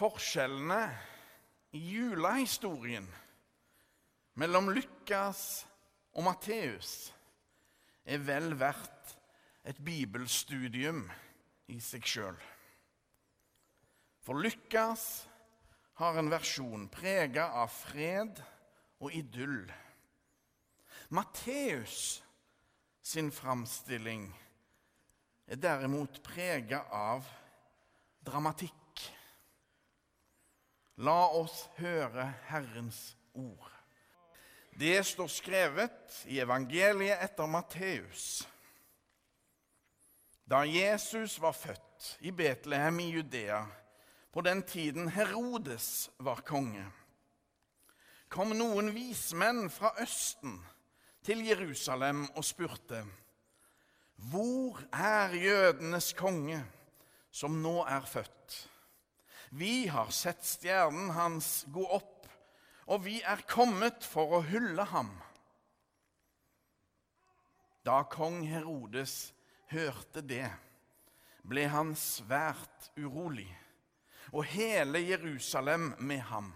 forskjellene i julehistorien mellom Lukas og Matteus er vel verdt et bibelstudium i seg sjøl. For Lukas har en versjon prega av fred og idyll. Matteus sin framstilling er derimot prega av dramatikk. La oss høre Herrens ord. Det står skrevet i evangeliet etter Matteus. Da Jesus var født i Betlehem i Judea, på den tiden Herodes var konge, kom noen vismenn fra Østen til Jerusalem og spurte:" Hvor er jødenes konge, som nå er født? Vi har sett stjernen hans gå opp, og vi er kommet for å hylle ham. Da kong Herodes hørte det, ble han svært urolig, og hele Jerusalem med ham.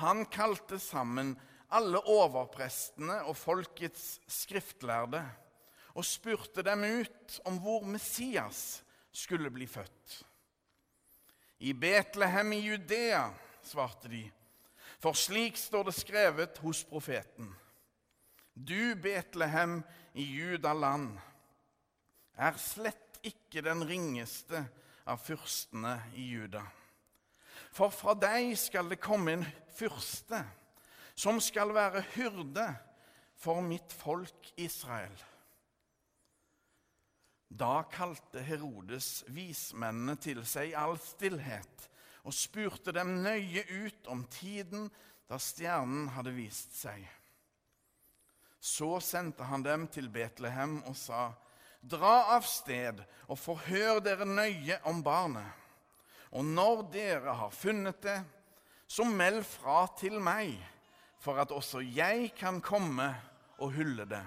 Han kalte sammen alle overprestene og folkets skriftlærde og spurte dem ut om hvor Messias skulle bli født. I Betlehem i Judea, svarte de, for slik står det skrevet hos profeten. Du, Betlehem i Judaland, er slett ikke den ringeste av fyrstene i Juda. For fra deg skal det komme en fyrste som skal være hyrde for mitt folk Israel. Da kalte Herodes vismennene til seg i all stillhet og spurte dem nøye ut om tiden da stjernen hadde vist seg. Så sendte han dem til Betlehem og sa, Dra av sted og forhør dere nøye om barnet. Og når dere har funnet det, så meld fra til meg for at også jeg kan komme og hylle det.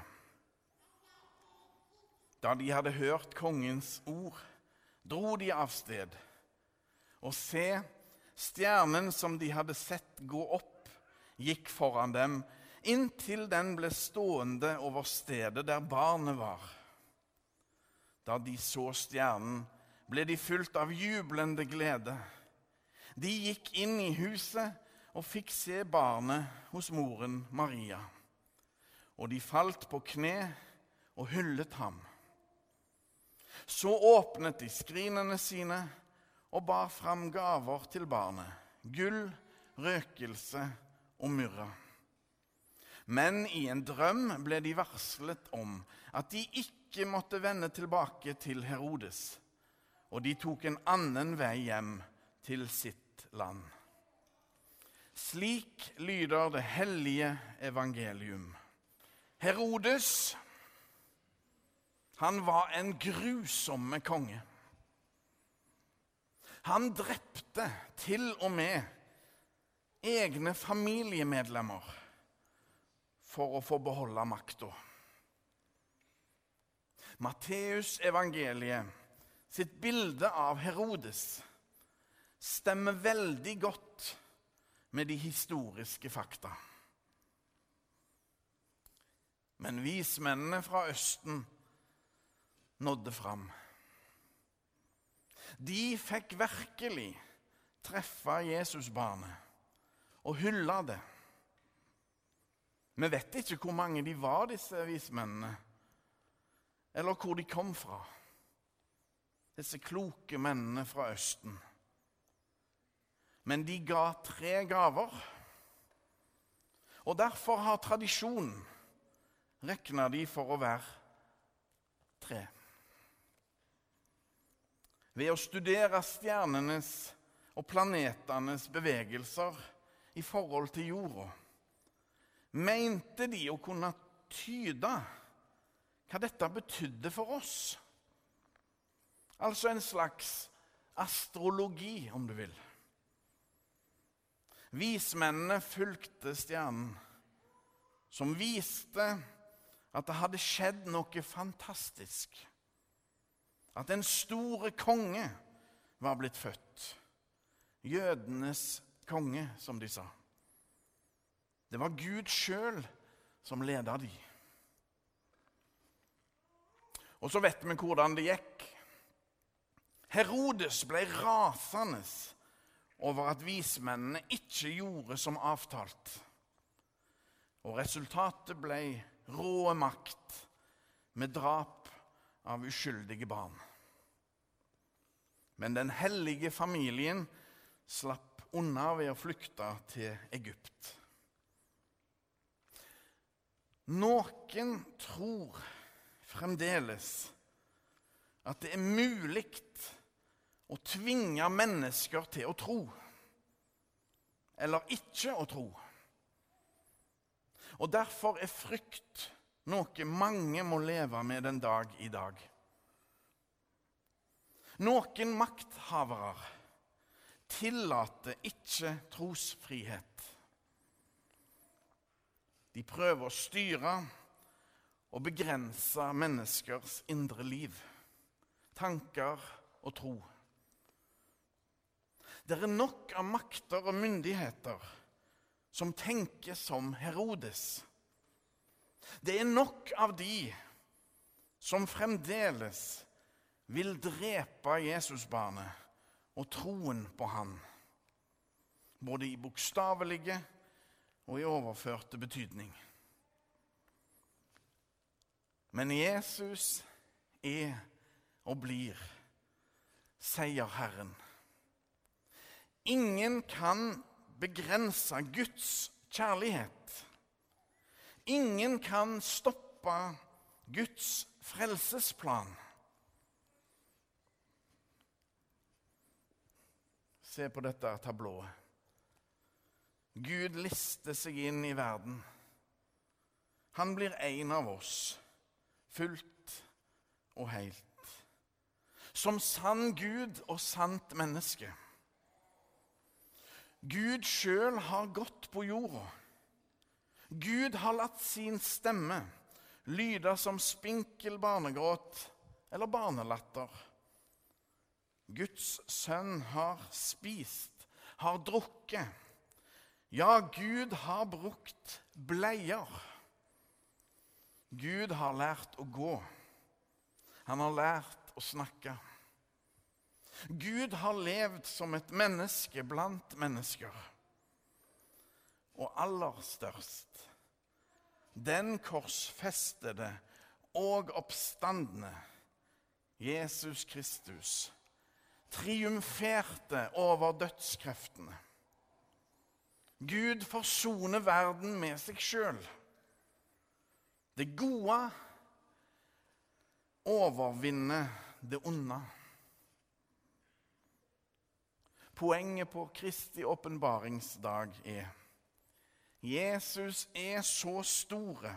Da de hadde hørt kongens ord, dro de av sted. Og se, stjernen som de hadde sett gå opp, gikk foran dem, inntil den ble stående over stedet der barnet var. Da de så stjernen, ble de fulgt av jublende glede. De gikk inn i huset og fikk se barnet hos moren Maria. Og de falt på kne og hyllet ham. Så åpnet de skrinene sine og bar fram gaver til barnet. Gull, røkelse og myrra. Men i en drøm ble de varslet om at de ikke måtte vende tilbake til Herodes, og de tok en annen vei hjem til sitt land. Slik lyder det hellige evangelium. Herodes han var en grusomme konge. Han drepte til og med egne familiemedlemmer for å få beholde makta. Matteus evangeliet sitt bilde av Herodes stemmer veldig godt med de historiske fakta. Men vismennene fra Østen nådde fram. De fikk virkelig treffe Jesusbarnet og hylle det. Vi vet ikke hvor mange de var, disse vismennene, eller hvor de kom fra. Disse kloke mennene fra Østen. Men de ga tre gaver. Og derfor har tradisjonen regna de for å være tre. Ved å studere stjernenes og planetenes bevegelser i forhold til jorda mente de å kunne tyde hva dette betydde for oss. Altså en slags astrologi, om du vil. Vismennene fulgte stjernen, som viste at det hadde skjedd noe fantastisk. At en store konge var blitt født. jødenes konge, som de sa. Det var Gud sjøl som leda de. Og så vet vi hvordan det gikk. Herodes ble rasende over at vismennene ikke gjorde som avtalt. Og resultatet ble rå makt med drap av uskyldige barn. Men den hellige familien slapp unna ved å flykte til Egypt. Noen tror fremdeles at det er mulig å tvinge mennesker til å tro, eller ikke å tro. Og Derfor er frykt noe mange må leve med den dag i dag. Noen makthavere tillater ikke trosfrihet. De prøver å styre og begrense menneskers indre liv, tanker og tro. Det er nok av makter og myndigheter som tenker som Herodes. Det er nok av de som fremdeles vil drepe Jesusbarnet og troen på han, både i bokstavelige og i overførte betydning. Men Jesus er og blir seierherren. Ingen kan begrense Guds kjærlighet. Ingen kan stoppe Guds frelsesplan. Se på dette tablået. Gud lister seg inn i verden. Han blir en av oss, fullt og helt. Som sann Gud og sant menneske. Gud sjøl har gått på jorda. Gud har latt sin stemme lyde som spinkel barnegråt eller barnelatter. Guds sønn har spist, har drukket. Ja, Gud har brukt bleier. Gud har lært å gå. Han har lært å snakke. Gud har levd som et menneske blant mennesker. Og aller størst den korsfestede og oppstandende Jesus Kristus triumferte over dødskreftene. Gud forsoner verden med seg sjøl. Det gode overvinner det onde. Poenget på Kristi åpenbaringsdag er Jesus er så store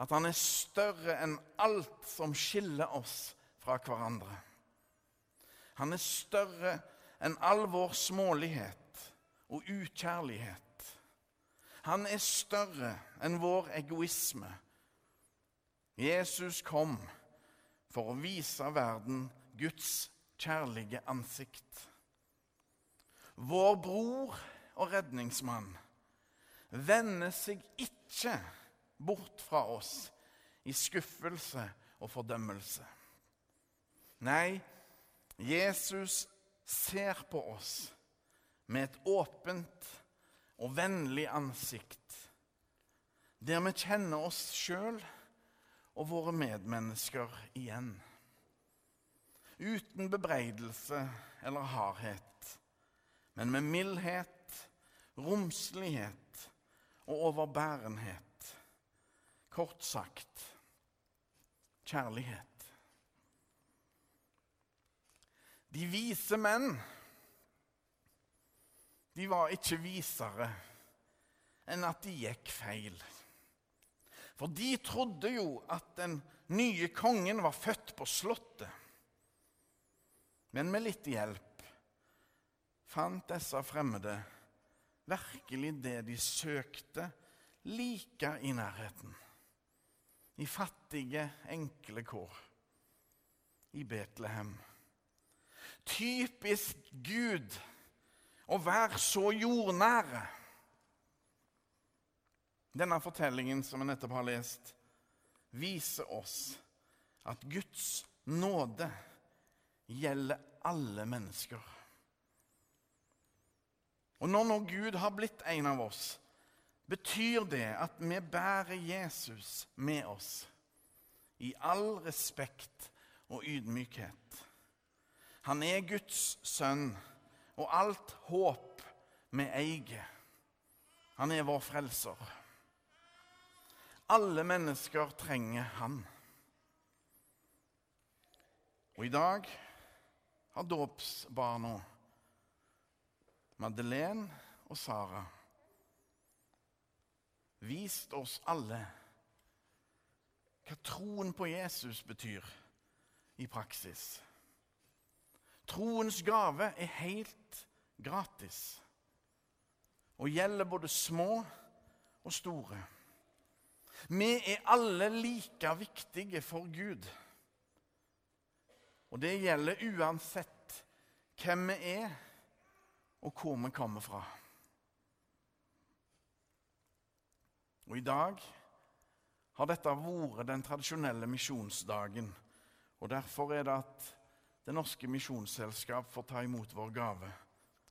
at han er større enn alt som skiller oss fra hverandre. Han er større enn all vår smålighet og ukjærlighet. Han er større enn vår egoisme. Jesus kom for å vise verden Guds kjærlige ansikt. Vår bror og redningsmann vender seg ikke bort fra oss i skuffelse og fordømmelse. Nei, Jesus ser på oss med et åpent og vennlig ansikt, der vi kjenner oss sjøl og våre medmennesker igjen. Uten bebreidelse eller hardhet men med mildhet, romslighet og overbærenhet. Kort sagt kjærlighet. De vise menn de var ikke visere enn at de gikk feil. For de trodde jo at den nye kongen var født på Slottet. Men med litt hjelp fant disse fremmede virkelig det de søkte, like i nærheten. I fattige, enkle kår. I Betlehem. Typisk Gud og vær så jordnære. Denne fortellingen som vi nettopp har lest, viser oss at Guds nåde gjelder alle mennesker. Og når nå Gud har blitt en av oss, betyr det at vi bærer Jesus med oss i all respekt og ydmykhet. Han er Guds sønn, og alt håp vi eier. Han er vår frelser. Alle mennesker trenger han. Og i dag har dåpsbarna Madeleine og Sara vist oss alle hva troen på Jesus betyr i praksis. Troens gave er helt gratis og gjelder både små og store. Vi er alle like viktige for Gud. Og det gjelder uansett hvem vi er, og hvor vi kommer fra. Og i dag har dette vært den tradisjonelle misjonsdagen. Og Derfor er det at Det Norske Misjonsselskap får ta imot vår gave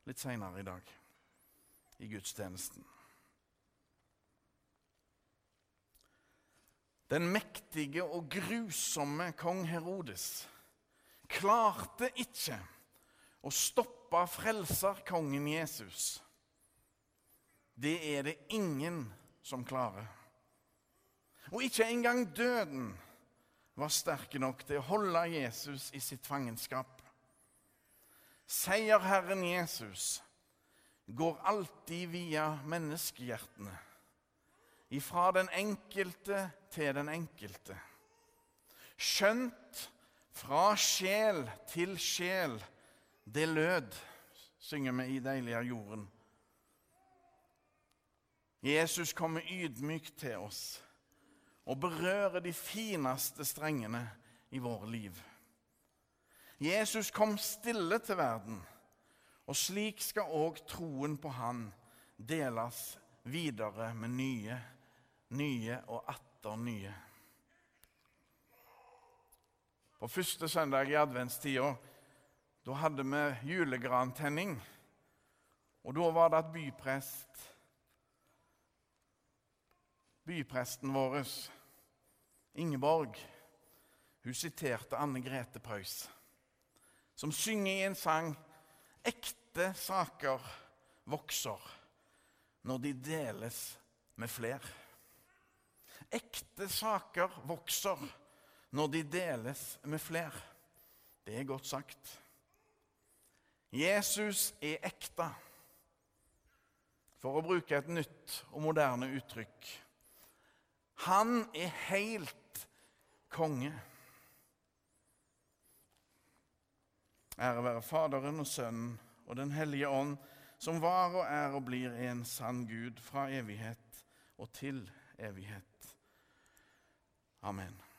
litt seinere i dag i gudstjenesten. Den mektige og grusomme kong Herodes klarte ikke å stoppe frelserkongen Jesus. Det er det ingen som klarer. Og ikke engang døden var sterke nok til å holde Jesus i sitt fangenskap. Seierherren Jesus går alltid via menneskehjertene. Ifra den enkelte til den enkelte. Skjønt fra sjel til sjel det lød, synger vi i Deilig av jorden. Jesus kommer ydmykt til oss og berører de fineste strengene i våre liv. Jesus kom stille til verden, og slik skal òg troen på Han deles videre med nye, nye og atter nye. På første søndag i adventstida da hadde vi julegrantenning. Og da var det at byprest bypresten vår, Ingeborg, hun siterte Anne Grete Preus, som synger i en sang ekte saker vokser når de deles med fler. Ekte saker vokser når de deles med fler. Det er godt sagt. Jesus er ekte. For å bruke et nytt og moderne uttrykk han er helt konge. Ære være Faderen og Sønnen og Den hellige ånd, som var og er og blir en sann Gud fra evighet og til evighet. Amen.